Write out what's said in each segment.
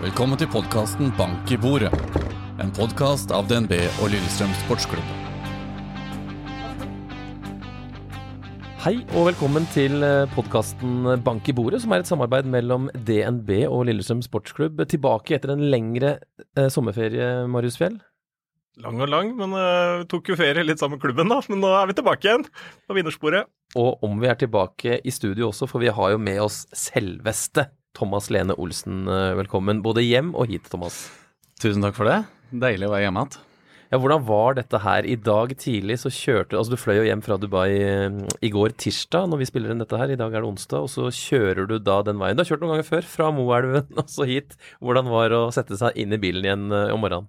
Velkommen til podkasten Bank i bordet. En podkast av DNB og Lillestrøm Sportsklubb. Hei og velkommen til podkasten Bank i bordet, som er et samarbeid mellom DNB og Lillestrøm Sportsklubb. Tilbake etter en lengre eh, sommerferie, Marius Fjell. Lang og lang, men uh, tok jo ferie litt sammen med klubben, da. Men nå er vi tilbake igjen på vinnersporet. Og om vi er tilbake i studio også, for vi har jo med oss selveste Thomas Lene Olsen. Eh, velkommen både hjem og hit, Thomas. Tusen takk for det. Deilig å være hjemme igjen. Ja, Hvordan var dette her? I dag tidlig så kjørte Altså, du fløy jo hjem fra Dubai eh, i går tirsdag, når vi spiller inn dette her. I dag er det onsdag. Og så kjører du da den veien. Du har kjørt noen ganger før, fra Moelven og så hit. Hvordan var det å sette seg inn i bilen igjen eh, om morgenen?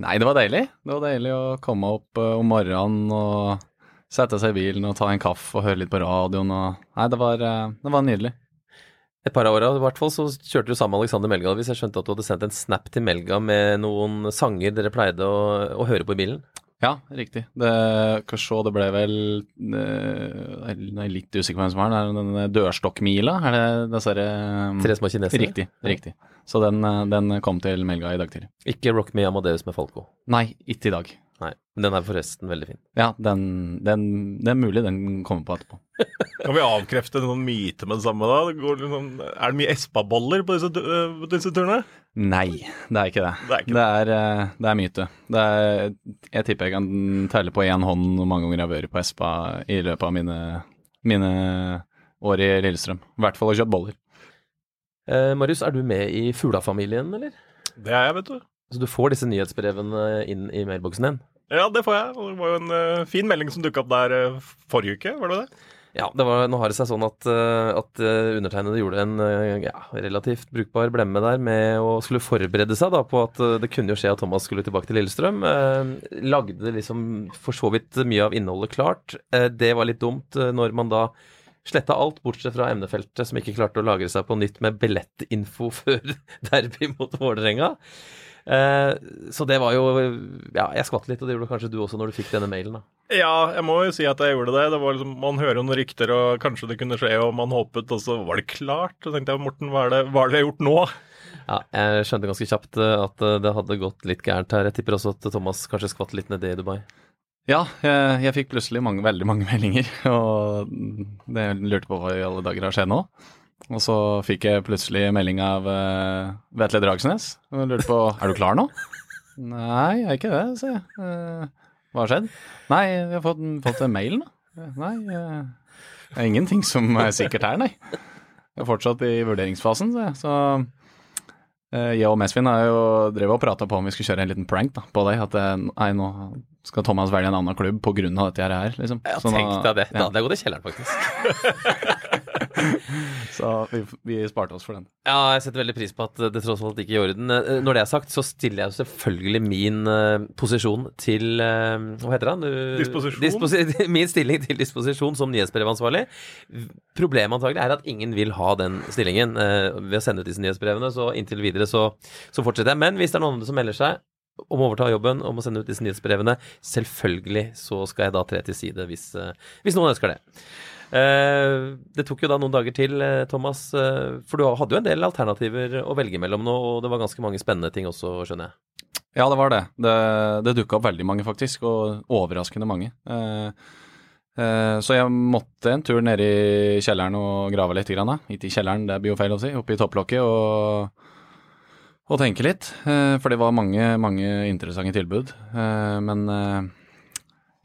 Nei, det var deilig. Det var deilig å komme opp uh, om morgenen og sette seg i bilen og ta en kaffe og høre litt på radioen og Nei, det var, det var nydelig. Et par av åra i hvert fall så kjørte du sammen med Alexander Melga. Hvis jeg skjønte at du hadde sendt en snap til Melga med noen sanger dere pleide å, å høre på i bilen? Ja, riktig. Det, skal det ble vel Jeg er litt usikker på hvem som er den. Den dørstokkmila? Er det dessverre Tre små kinesere? Riktig. riktig. Så den, den, kom til Melga i dag tidlig. Ikke Rock Me Amadeus med Falco? Nei, ikke i dag. Nei, Men den er forresten veldig fin. Ja, den, den, det er mulig den kommer på etterpå. Kan vi avkrefte noen myte med det samme, da? Det liksom, er det mye Espa-boller på disse, uh, disse, turene? Nei, det er ikke det. Det er, ikke det. Det er, uh, det er myte. Er, jeg tipper jeg kan telle på én hånd hvor mange ganger jeg har vært på Espa i løpet av mine, mine år i Lillestrøm. I hvert fall har kjøpt boller. Eh, Marius, er du med i Fugla-familien, eller? Det er jeg, vet du. Så du får disse nyhetsbrevene inn i mailboksen din? Ja, det får jeg. Det var jo en uh, fin melding som dukka opp der uh, forrige uke, var det det? Ja, var, nå har det seg sånn at, uh, at undertegnede gjorde en ja, relativt brukbar blemme der med å skulle forberede seg da, på at det kunne jo skje at Thomas skulle tilbake til Lillestrøm. lagde liksom for så vidt mye av innholdet klart. det var litt dumt når man da sletta alt, bortsett fra emnefeltet, som ikke klarte å lagre seg på nytt med billettinfo før derby mot Vålerenga. Eh, så det var jo Ja, jeg skvatt litt, og det gjorde kanskje du også når du fikk denne mailen, da. Ja, jeg må jo si at jeg gjorde det. det var liksom, man hører jo noen rykter, og kanskje det kunne skje, og man håpet, og så var det klart. Så tenkte jeg, Morten, hva er det, hva er det jeg har gjort nå? Ja, jeg skjønte ganske kjapt eh, at eh, det hadde gått litt gærent her. Jeg tipper også at Thomas kanskje skvatt litt nedi i Dubai. Ja, jeg, jeg fikk plutselig mange, veldig mange meldinger, og det lurte på hva i alle dager har skjedd nå. Og så fikk jeg plutselig melding av uh, Vetle Dragsnes og lurte på er du klar nå. Nei, jeg er ikke det, sier jeg. Uh, hva har skjedd? Nei, vi har fått, fått mailen, mail nå. Nei, uh, det er ingenting som er sikkert her, nei. Jeg er fortsatt i vurderingsfasen. Så uh, jeg og Mesvin har jo drevet og prata på om vi skulle kjøre en liten prank da, på deg. At nei, nå skal Thomas velge en annen klubb pga. dette her, liksom. Ja, tenk deg det. Da hadde jeg gått i kjelleren, faktisk. så vi, vi, sparte oss for den. Ja, jeg setter veldig pris på at det tross alt ikke er i orden. Eh, når det er sagt, så stiller jeg selvfølgelig min uh, posisjon til uh, Hva heter han? Disposisjon? Disposi min stilling til disposisjon som nyhetsbrevansvarlig. Problemet antagelig er at ingen vil ha den stillingen uh, ved å sende ut disse nyhetsbrevene, så inntil videre så, så fortsetter jeg. Men hvis det er noen som melder seg om å overta jobben, om å sende ut disse nyhetsbrevene. Selvfølgelig så skal jeg da tre til side hvis, hvis noen ønsker det. Eh, det tok jo da noen dager til, eh, Thomas, eh, for du hadde jo en del alternativer å velge mellom nå, og det var ganske mange spennende ting også, skjønner jeg? Ja, det var det. Det, det dukka opp veldig mange, faktisk, og overraskende mange. Så jeg måtte en tur ned i kjelleren og grave litt. Grann, Ikke i kjelleren, det blir jo feil å si. Oppe i topplokket og, og tenke litt. For det var mange, mange interessante tilbud. Men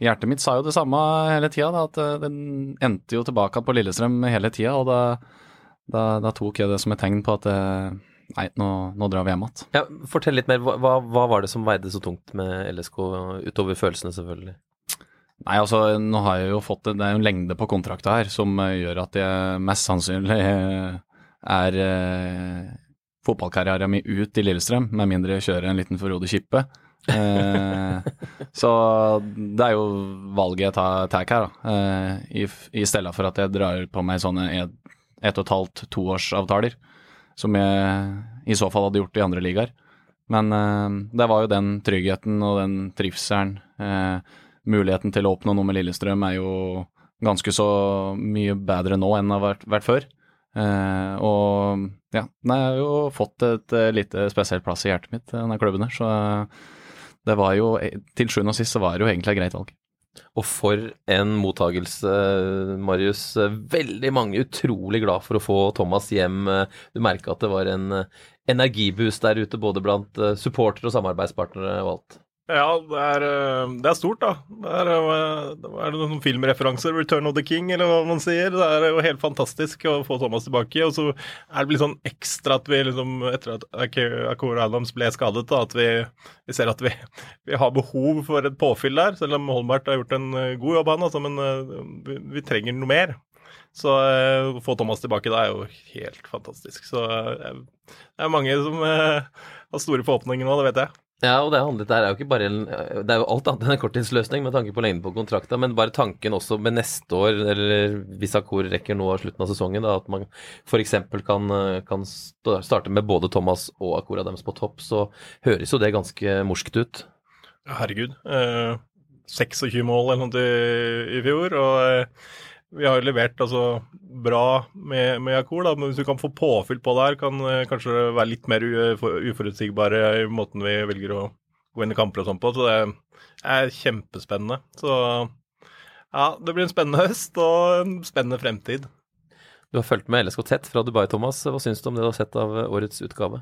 hjertet mitt sa jo det samme hele tida, at eh, den endte jo tilbake på Lillestrøm hele tida. Og da, da, da, tok jeg det som et tegn på at eh, nei, nå, nå drar vi hjem igjen. Ja, fortell litt mer. Hva, hva, var det som veide så tungt med LSK, utover følelsene selvfølgelig? Nei, altså nå har jeg jo fått Det er jo en lengde på kontrakta her som eh, gjør at jeg mest sannsynlig er eh, fotballkarrieren min ut i Lillestrøm, med mindre jeg kjører en liten Frode Kippe. Eh, så det er jo valget jeg tar, tar her, da. Eh, i, I stedet for at jeg drar på meg sånne ett et og et halvt, toårsavtaler, som jeg i så fall hadde gjort i andre ligaer. Men eh, det var jo den tryggheten og den trivselen, eh, muligheten til å oppnå noe med Lillestrøm, er jo ganske så mye bedre nå enn det har vært, vært før. Eh, og ja, den har jo fått et eh, lite spesielt plass i hjertet mitt, denne klubben her. Så eh, det var jo Til sjuende og sist så var det jo egentlig et greit valg. Og for en mottagelse, Marius. Veldig mange utrolig glad for å få Thomas hjem. Du merka at det var en energiboost der ute, både blant supportere og samarbeidspartnere og alt. Ja, det er, eh, det er, stort, da. Det er, eh, det er noen filmreferanser. 'Return of the King', eller hva man sier. Det er jo helt fantastisk å få Thomas tilbake. Og så er det litt sånn ekstra at vi liksom, etter at Akora Adams ble skadet, da, at vi, vi ser at vi, vi, har behov for et påfyll der. Selv om Holmbert har gjort en eh, god jobb, han, altså, men vi, vi, trenger noe mer. Så å få Thomas tilbake da er jo helt fantastisk. Så det er mange som har store forhåpninger nå, det vet jeg. Ja, og det, handlet, det, er jo ikke bare det er jo alt annet enn en korttidsløsning med tanke på lengden på kontrakta, men bare tanken også med neste år, eller hvis Akor rekker nå av slutten av sesongen, da, at man f.eks. Kan, kan starte med både Thomas og Akora deres på topp, så høres jo det ganske morskt ut. Herregud. Eh, 26 mål eller noe i fjor, og eh, vi har levert altså, bra med, med Jakor, men hvis vi kan få påfyll på det her, kan uh, kanskje være litt mer uforutsigbare i måten vi velger å gå inn i kamper og sånn på. Så det er kjempespennende. Så ja, det blir en spennende høst og en spennende fremtid. Du har fulgt med LSK tett fra Dubai, Thomas. Hva syns du om det du har sett av årets utgave?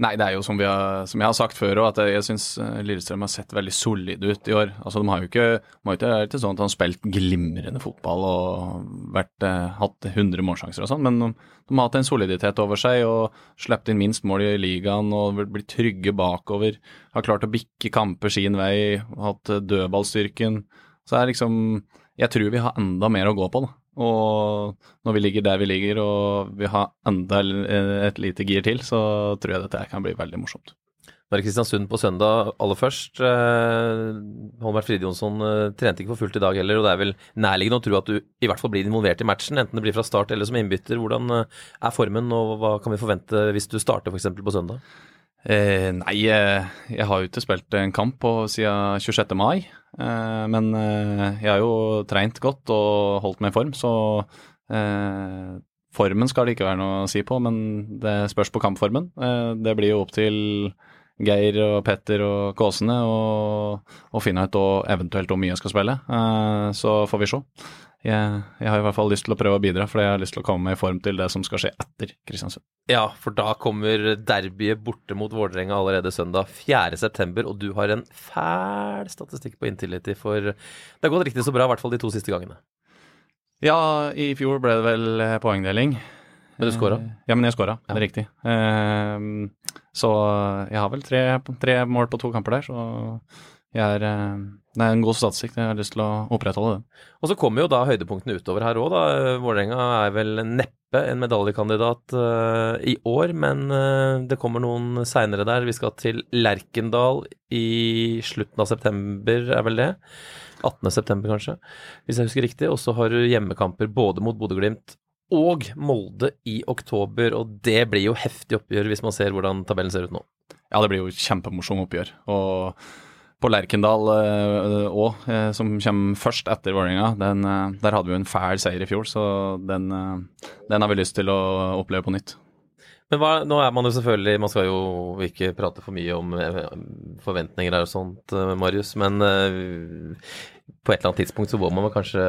Nei, det er jo som, har, som jeg har sagt før òg, at jeg syns eh, Lillestrøm har sett veldig solid ut i år. Altså, De har jo ikke, de har ikke, sånn at han har spilt glimrende fotball og vært, eh, hatt 100 målsjanser og sånn, men de, de, har hatt en soliditet over seg og sluppet inn minst mål i ligaen og blitt trygge bakover. Har klart å bikke kamper sin vei, hatt dødballstyrken. Så er liksom Jeg tror vi har enda mer å gå på, da. Og når vi ligger der vi ligger og vi har enda et lite gir til, så tror jeg dette kan bli veldig morsomt. Nå er Kristiansund på søndag aller først. Eh, Holmberg Fridjonsson eh, trente ikke for fullt i dag heller, og det er vel nærliggende å tro at du i hvert fall blir involvert i matchen, enten det blir fra start eller som innbytter. Hvordan eh, er formen, og hva kan vi forvente hvis du starter f.eks. på søndag? Eh, nei, jeg har jo ikke spilt en kamp på siden 26. mai. Eh, men eh, jeg har jo trent godt og holdt meg i form, så eh, formen skal det ikke være noe å si på, men det spørs på kampformen. det blir jo opp til Geir og Petter og Kåsene å finne ut og eventuelt hvor mye jeg skal spille. så får vi se jeg, jeg, har i hvert fall lyst til å prøve å bidra, for jeg har lyst til å komme meg i form til det som skal skje etter Kristiansund. Ja, for da kommer derbyet borte mot Vålerenga allerede søndag 4.9., og du har en fæl statistikk på Intility, for det har gått riktig så bra, i hvert fall de to siste gangene. Ja, i fjor ble det vel eh, poengdeling. Men du scora? Eh, ja, men jeg skåra, ja. det er riktig. Uh, så jeg har vel tre, tre mål på to kamper der, så jeg er det er en god statistikk. Jeg har lyst til å opprettholde det. Og så kommer jo da høydepunktene utover her òg, da. Vålerenga er vel neppe en medaljekandidat uh, i år, men uh, det kommer noen seinere der. Vi skal til Lerkendal i slutten av september, er vel det? 18. september, kanskje, hvis jeg husker riktig. Og så har du hjemmekamper både mot Bodø-Glimt og Molde i oktober, og det blir jo heftig oppgjør hvis man ser hvordan tabellen ser ut nå. Ja, det blir jo kjempemorsomt oppgjør. og på Lerkendal òg, uh, uh, som kommer først etter Vålerenga. Uh, der hadde vi jo en fæl seier i fjor, så den, den, har vi lyst til å oppleve på nytt. Men hva, nå er man jo selvfølgelig Man skal jo ikke prate for mye om forventninger og sånt, Marius, men på et eller annet tidspunkt så må man kanskje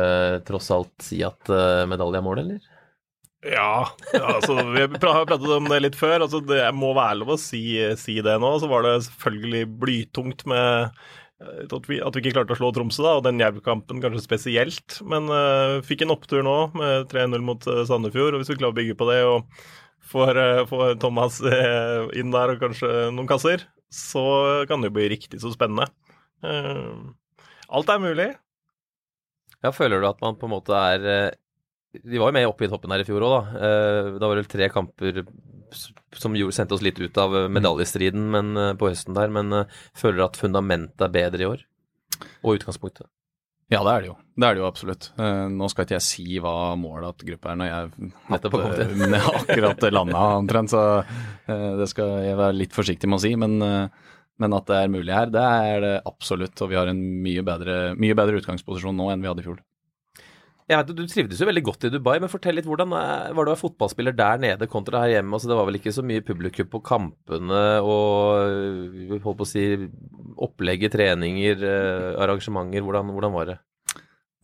tross alt si at medalje er mål, eller? Ja, altså, vi har pratet om det litt før. altså Det må være lov å si, si det nå. Så var det selvfølgelig blytungt med eh, at vi, at vi ikke klarte å slå Tromsø, da, og den Jerv-kampen kanskje spesielt. Men uh, fikk en opptur nå med 3-0 mot uh, Sandefjord, og hvis vi klarer å bygge på det og får, uh, får Thomas inn der og kanskje noen kasser, så kan det jo bli riktig så spennende. alt er mulig. Ja, Føler du at man på en måte er de var jo med oppe i toppen her i fjor òg, da. Eh, da var det vel tre kamper som gjorde, sendte oss litt ut av eh, medaljestriden men, eh, på høsten der. Men føler at fundamentet er bedre i år? Og utgangspunktet? Ja, det er det jo. Det er det jo absolutt. Nå skal ikke jeg si hva målet til gruppa er når jeg Nettopp har akkurat landa omtrent, så det skal jeg være litt forsiktig med å si. Men, men, at det er mulig her, det er det absolutt. Og vi har en mye bedre, mye bedre utgangsposisjon nå enn vi hadde i fjor. Jeg vet, Du trivdes jo veldig godt i Dubai, men fortell litt hvordan er- var det å være fotballspiller der nede kontra her hjemme? Altså, det var vel ikke så mye publikum på kampene og øh, holdt på å si opplegget, treninger, øh, arrangementer. Hvordan, hvordan var det?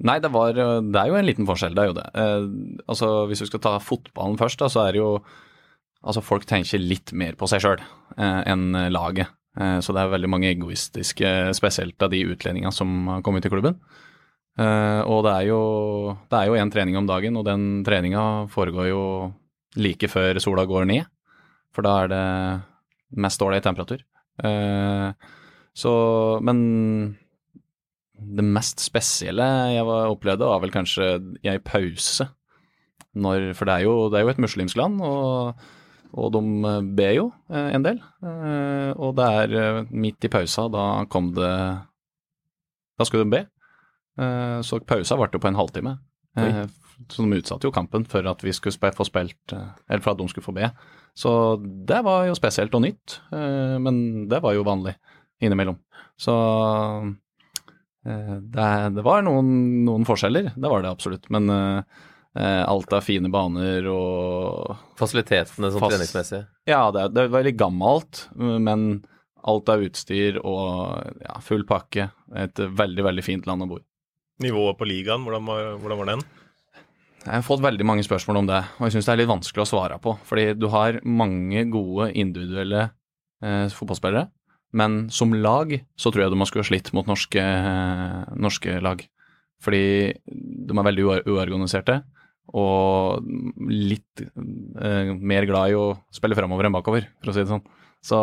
Nei, det, var, det er jo en liten forskjell, det er jo det. Eh, altså, Hvis vi skal ta fotballen først, da, så er det jo Altså, folk tenker litt mer på seg sjøl eh, enn laget. Eh, så det er veldig mange egoistiske, spesielt av de utlendingene som har kommet til klubben. Eh, og det er jo det er jo en trening om dagen, og den treninga foregår jo like før sola går ned. For da er det mest ålreit temperatur. Uh, så Men det mest spesielle jeg var, opplevde, var vel kanskje i pause. Når, for det er, jo, det er jo et muslimsk land, og, og de ber jo eh, en del. Eh, og det er eh, midt i pausa, da kom det Da skulle de be. Eh, så pausa ble jo på en halvtime. Oi. så de utsatte jo kampen for at vi skulle få spilt eh, Eller for at de skulle få be. Så det var jo spesielt og nytt, eh, men det var jo vanlig innimellom. Så eh, det, det var noen, noen forskjeller, det var det absolutt. Men eh, eh, alt av fine baner og Fasilitetene sånn Fast- treningsmessig? Ja, det, det er veldig gammelt, men alt av utstyr og ja, full pakke. Et veldig, veldig fint land å bo i. Nivået på ligaen, hvordan var, hvordan var den? Jeg har fått veldig mange spørsmål om det, og jeg syns det er litt vanskelig å svare på. Fordi du har mange gode individuelle eh, fotballspillere, men som lag så tror jeg de skulle ha slitt mot norske, eh, norske lag. Fordi de er veldig uorganiserte og litt eh, mer glad i å spille framover enn bakover, for å si det sånn. Så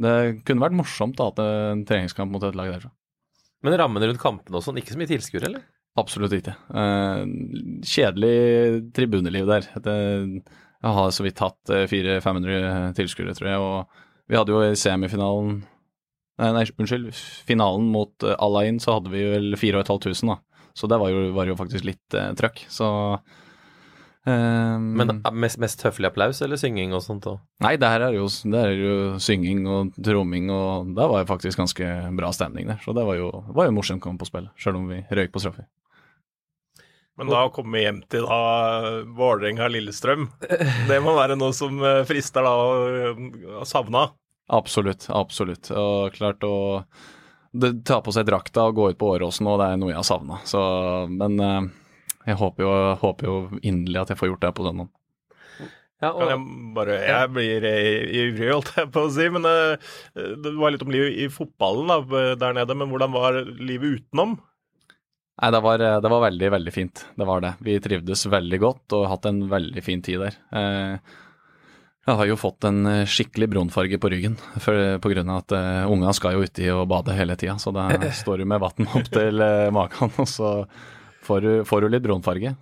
det kunne vært morsomt å ha en treningskamp mot et lag derfra. Men rammene rundt kampene og sånn, ikke så mye tilskuere, eller? Absolutt ikke. Eh, kjedelig tribuneliv der. Jeg har så vidt hatt eh, 400-500 tilskuere, tror jeg. Og vi hadde jo i semifinalen Nei, unnskyld. Finalen mot Alain så hadde vi vel 4500, da. Så det var jo, var jo faktisk litt eh, trøkk. Så eh, Men eh, mest, mest høflig applaus eller synging og sånt òg? Nei, det her er jo, der er jo synging og tromming, og da var det faktisk ganske bra stemning der. Så det var jo, var jo morsomt å komme på spill, sjøl om vi røyk på straffer. Men da å komme hjem til da Vålerenga-Lillestrøm, det må være noe som eh, frister da og savna? Absolutt, absolutt. Og klart å ta på seg drakta og gå ut på Åråsen nå, det er noe jeg har savna. Men eh, jeg håper jo, håper jo inderlig at jeg får gjort det på søndag. Ja, og, jeg bare Jeg blir eh, ivrig, holdt jeg på å si. Men eh, det var litt om livet i fotballen da, der nede. Men hvordan var livet utenom? Nei, det var, det var veldig, veldig fint. Det var det. Vi trivdes veldig godt og har hatt en veldig fin tid der. Eh, jeg har jo fått en eh, skikkelig brunfarge på ryggen for, på grunn av at uh, unga skal jo uti og bade hele tida, så da står du med vann opp til uh, magen, og så får du, litt brunfarge.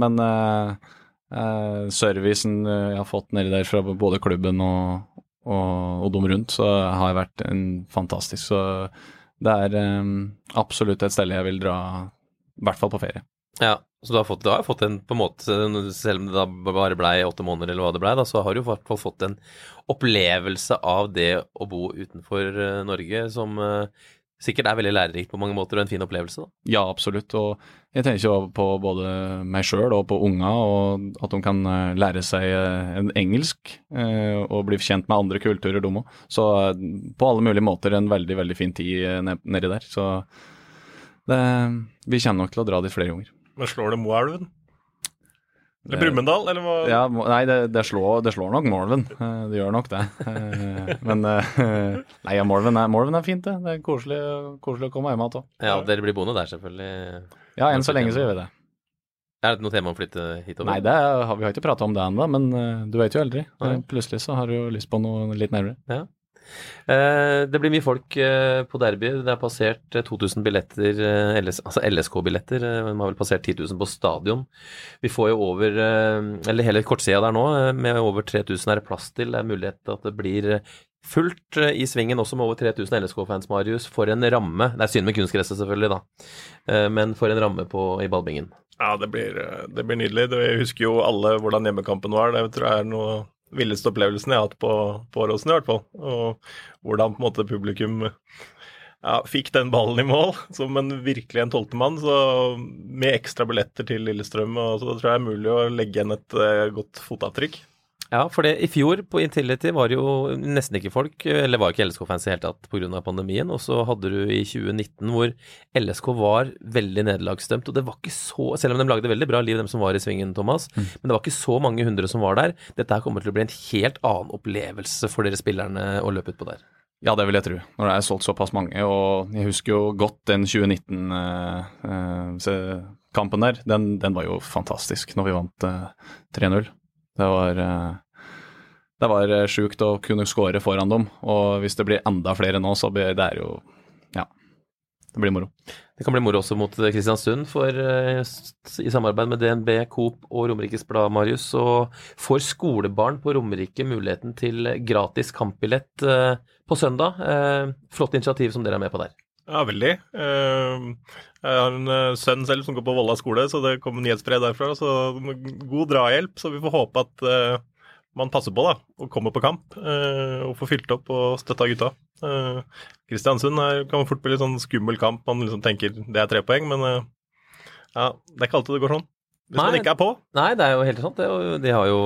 Men eh, eh, servicen eh, jeg har fått nedi der fra både klubben og, og, og dem rundt, så har jeg vært en fantastisk. Så det er eh, absolutt et sted jeg vil dra, i hvert fall på ferie. ja, så du har, fått, du har fått en på en måte, selv om det da bare blei åtte måneder eller hva det blei, så har du i hvert fall fått en opplevelse av det å bo utenfor eh, Norge som sikkert er veldig lærerikt på mange måter og en fin opplevelse. da. Ja, absolutt. Og jeg tenker jo på både meg sjøl og på unga, og at de kan eh, lære seg eh, en engelsk eh, og bli kjent med andre kulturer, de òg. Så på alle mulige måter en veldig, veldig fin tid nedi der. Så det, vi kommer nok til å dra dit flere ganger. Men slår det Moelven? Eller Det- Brumunddal, eller hva? Ja, nei, det, det, slår, det slår nok Morven. Eh, Det gjør nok det. Eh, Men eh, Nei, ja, Morven er, Morven er fint, det. Det er koselig, koselig å komme hjem igjen. Ja, dere blir boende der, selvfølgelig. Ja, enn så lenge så gjør vi det. Er det noe tema å flytte hitover? Nei, det har, vi har ikke prata om det ennå, men du vet jo aldri. Nei. Plutselig så har du jo lyst på noe litt nærmere. Eh, det blir mye folk eh, på derby. Det er passert eh, 2000 billetter, eh, altså LSK-billetter. De har vel passert 10 000 på stadion. Vi får jo over eh, Eller hele kortsida der nå, eh, med over 3000 er det plass til. Det er mulighet til at det blir eh, fullt eh, i svingen også med over 3000 LSK-fans, Marius. For en ramme. Det er synd med kunstgresset, selvfølgelig, da. Eh, men for en ramme på, i ballbingen. Ja, det blir, eh, det blir nydelig. Vi husker jo alle hvordan hjemmekampen var. Det tror jeg er noe villeste opplevelsen jeg har hatt på, på Åråsen, i hvert fall. Og hvordan på en måte publikum ja, fikk den ballen i mål som en virkelig en tolvtemann. Så med ekstra billetter til Lillestrøm, og så tror jeg det er mulig å legge igjen et uh, godt fotavtrykk. Ja, for det, i fjor på Intility var det jo nesten ikke folk, eller var ikke LSK-fans i hele tatt pga. pandemien. Og så hadde du i 2019 hvor LSK var veldig nederlagsdømt. Og det var ikke så, selv om de lagde veldig bra liv, dem som var i svingen, Thomas, mm. men det var ikke så mange hundre som var der. Dette her kommer til å bli en helt annen opplevelse for dere spillerne å løpe utpå der. Ja, det vil jeg tro. Når det er solgt såpass mange. Og jeg husker jo godt den 2019-kampen eh, eh, der. Den, den, var jo fantastisk når vi vant eh, 3-0. Det var, eh, det var eh, sjukt å kunne skåre foran dem, og hvis det blir enda flere nå, så blir det jo Ja, det blir moro. Det kan bli moro også mot Kristiansund, for eh, i samarbeid med DNB, Coop og Romerikes Blad, Marius, så får skolebarn på Romerike muligheten til gratis kampbillett på søndag. Flott initiativ som dere er med på der. Ja, veldig. Jeg har en eh, sønn selv som går på Volda skole, så det kom nyhetsbrev derfra. Så god drahjelp, så vi får håpe at uh, man passer på da, og kommer på kamp. Uh, og får fylt opp og støtta gutta. Kristiansund er, kan fort bli en sånn skummel kamp. Man liksom tenker det er tre poeng, men ja, det er ikke alltid det går sånn. Hvis nei, man ikke er på. Nei, det er jo helt sant. Det, de har jo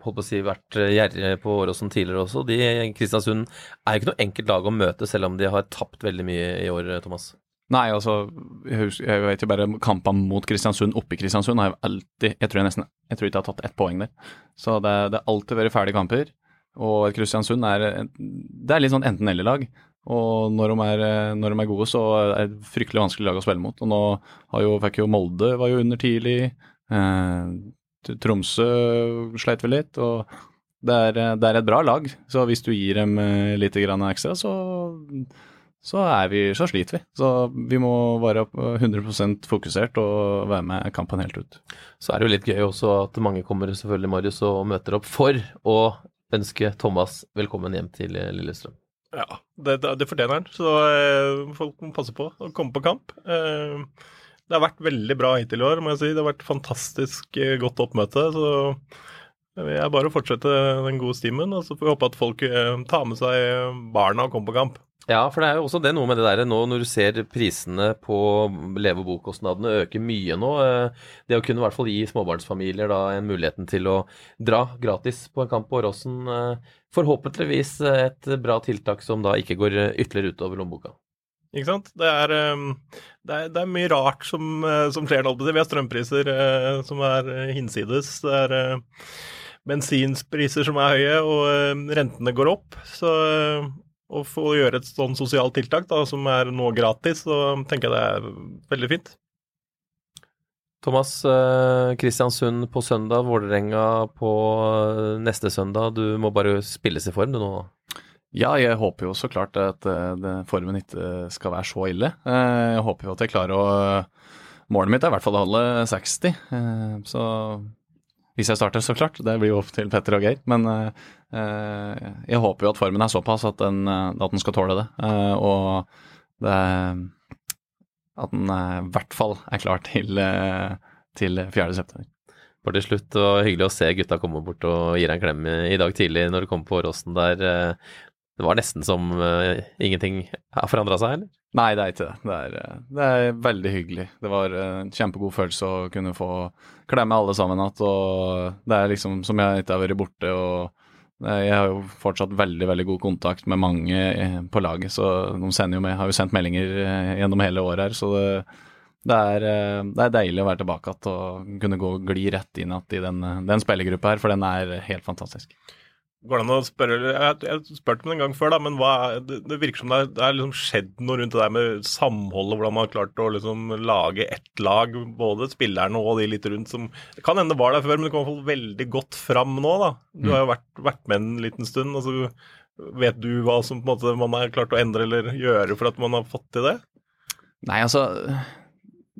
holdt på å si, vært gjerrige på Åråsen tidligere også. De, Kristiansund er jo ikke noe enkelt lag å møte, selv om de har tapt veldig mye i år, Thomas. Nei, altså, jeg, jeg vet jo bare kampene mot Kristiansund oppe i Kristiansund har jeg alltid Jeg tror jeg nesten Jeg tror ikke jeg har tatt ett poeng der. Så det, det har alltid vært ferdige kamper. Og Kristiansund er Det er litt sånn enten-eller-lag. Og når de, er, når de, er, gode, så er det fryktelig vanskelig lag å spille mot. Og nå jo, fikk jo Molde var jo under tidlig. Eh, Tromsø sleit vel litt. Og det er, det er, et bra lag. Så hvis du gir dem eh, litt ekstra, så så, vi, så, sliter vi. Så vi må være 100% fokusert og være med kampen helt ut. Så er det jo litt gøy også at mange kommer selvfølgelig, Marius, og møter opp for å ønske Thomas velkommen hjem til Lillestrøm. Ja, det, det fortjener han. Så eh, folk må passe på å komme på kamp. Eh, det har vært veldig bra hittil i år, må jeg si. Det har vært fantastisk eh, godt oppmøte. så det er bare å fortsette den gode stimen, og så får vi håpe at folk eh, tar med seg barna og kommer på kamp. Ja, for det er jo også det noe med det der nå når du ser prisene på leve- og bokostnadene øke mye nå. Eh, det å kunne i hvert fall gi småbarnsfamilier da en muligheten til å dra gratis på en kamp på Åråsen. Eh, forhåpentligvis et bra tiltak som da ikke går ytterligere utover lommeboka. Ikke sant. Det er, eh, det er, det er mye rart som, som skjer. Vi har strømpriser som er hinsides. Det er bensinpriser som er høye, og rentene går opp. Så og for å gjøre et sånn sosialt tiltak da, som er nå gratis, så tenker jeg det er veldig fint. Thomas, eh, Kristiansund på søndag, Vålerenga på eh, neste søndag. Du må bare spilles i form du nå? Ja, jeg håper jo så klart at uh, formen ikke skal være så ille. Jeg håper jo at jeg klarer å Målet mitt er i hvert fall å holde 60, uh, så hvis jeg starter, så klart. Det blir jo opp til Petter og Geir. Men uh, jeg håper jo at formen er såpass at den, eh, at den skal tåle det. Og det, at den i hvert fall er klar til, til 4.9. Bare til slutt, det var hyggelig å se gutta komme bort og gi deg en klem i dag tidlig når du kom på Åråsen der. Det var nesten som ingenting har forandra seg, eller? Nei, det er ikke det. Det er, eh, det er, veldig hyggelig. Det var en kjempegod følelse å kunne få klemme alle sammen igjen. Og det er liksom som jeg ikke har vært borte. og Jeg har jo fortsatt veldig veldig god kontakt med mange eh, på laget. Så de sender jo med, har jo sendt meldinger gjennom hele året her. Så det, det, er, det er, deilig å være tilbake igjen og kunne gå og gli rett inn igjen i den, den spillergruppa her, for den er helt fantastisk. Går det an å spørre Jeg har spurt om det en gang før, da, men hva, det, det, virker som det, det er liksom skjedd noe rundt det der med samholdet, hvordan man har klart å liksom lage ett lag, både spillerne og de litt rundt som Det kan hende det var der før, men det kommer veldig godt fram nå, da. Du har jo vært, vært med en liten stund. og så Vet du hva som på en måte man har klart å endre eller gjøre for at man har fått til det? Nei, altså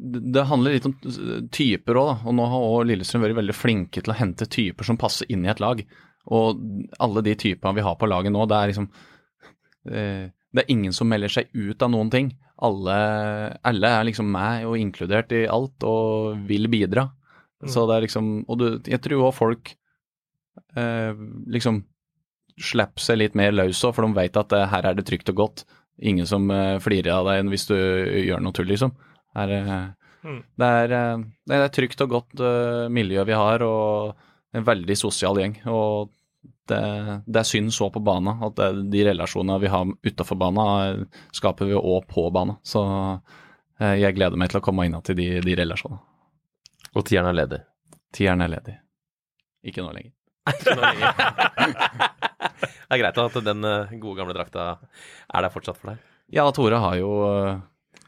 det handler litt om typer òg. Og nå har Lillestrøm vært veldig flinke til å hente typer som passer inn i et lag. Og alle de typene vi har på laget nå, det er liksom eh, Det er ingen som melder seg ut av noen ting. Alle, alle er liksom med og inkludert i alt og vil bidra. Mm. Så det er liksom Og du, jeg tror òg folk eh, liksom slipper seg litt mer løs òg, for de vet at eh, her er det trygt og godt. ingen som eh, flirer av deg hvis du gjør noe tull, liksom. Er, eh, Mm. det er, det er trygt og godt miljø vi har, og en veldig sosial gjeng. Og det, det er synd så på banen at det, de relasjonene vi har utafor banen, eh, skaper vi òg på banen. Så eh, jeg gleder meg til å komme inn til de, de relasjonene. Og tieren er ledig. Tieren er ledig. Ikke nå lenger. Ikke noe lenger. det er greit at den eh, gode, gamle drakta er der fortsatt for deg. Ja, Tore har jo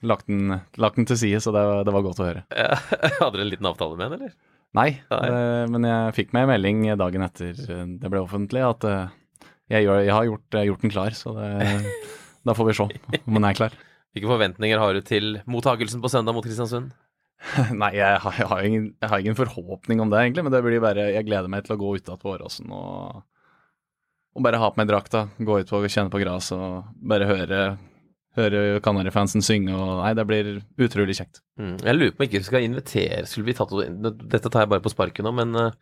lagt, den, lagt den til side, så det, det var godt å høre. Hadde dere en liten avtale med den, eller? Nei. Det, men jeg fikk meg en melding dagen etter eh, det ble offentlig at eh, jeg, gjør, jeg har gjort, eh, gjort den klar, så det, da får vi se om den er klar. Hvilke forventninger har du til mottakelsen på søndag mot Kristiansund? Nei, jeg har, jeg, har ingen, jeg har ingen forhåpning om det, egentlig, men det blir bare Jeg gleder meg til å gå ut på Åråsen og, og bare ha på meg drakta, gå ut og kjenne på gresset og bare høre, høre Kanarifansen synge og Nei, det blir utrolig kjekt. Mm. Jeg lurer på om ikke vi skal invitere Skulle vi tatt Dette tar jeg bare på sparket nå, men eh,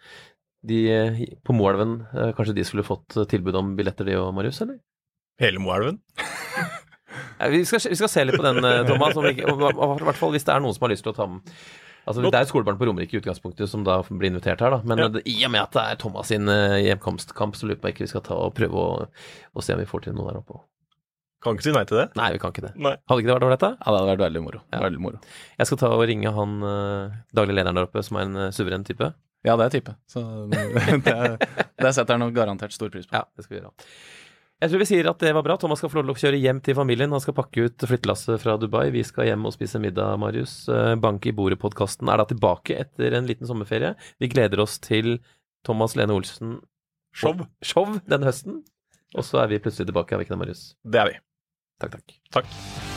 de eh, på Moelven, eh, kanskje de skulle fått tilbud om billetter, de og Marius, eller? Hele Moelven. Ja, vi, skal, vi skal se litt på den, Thomas. Om ikke, om- I hvert fall hvis det er noen som har lyst til å ta med Altså, Det er jo skolebarn på Romerike i utgangspunktet som da blir invitert her, da. Men Ja. det, i og med at det er Thomas sin hjemkomstkamp, så lurer jeg på om ikke vi skal ta og prøve å, å se om vi får til noe der oppe. Kan ikke si nei til det. Nei, vi kan ikke det. Nei. Hadde ikke det vært ålreit, da? Ja, det hadde vært veldig moro. Ja. Veldig moro. Jeg skal ta og ringe han uh, daglig lederen der oppe, som er en uh, suveren type. Ja, det er type. Så det, det setter han nok garantert stor pris på. Ja, det skal vi gjøre. Jeg tror vi sier at det var bra. Thomas skal få lov til å kjøre hjem til familien. Han skal pakke ut flyttelasset fra Dubai. Vi skal hjem og spise middag, Marius. Eh, Bank i bordet-podkasten er da tilbake etter en liten sommerferie. Vi gleder oss til Thomas Lene Olsen Show. show denne høsten. Og så er vi plutselig tilbake, er vi ikke det, Marius? Det er vi. Takk, takk. Takk.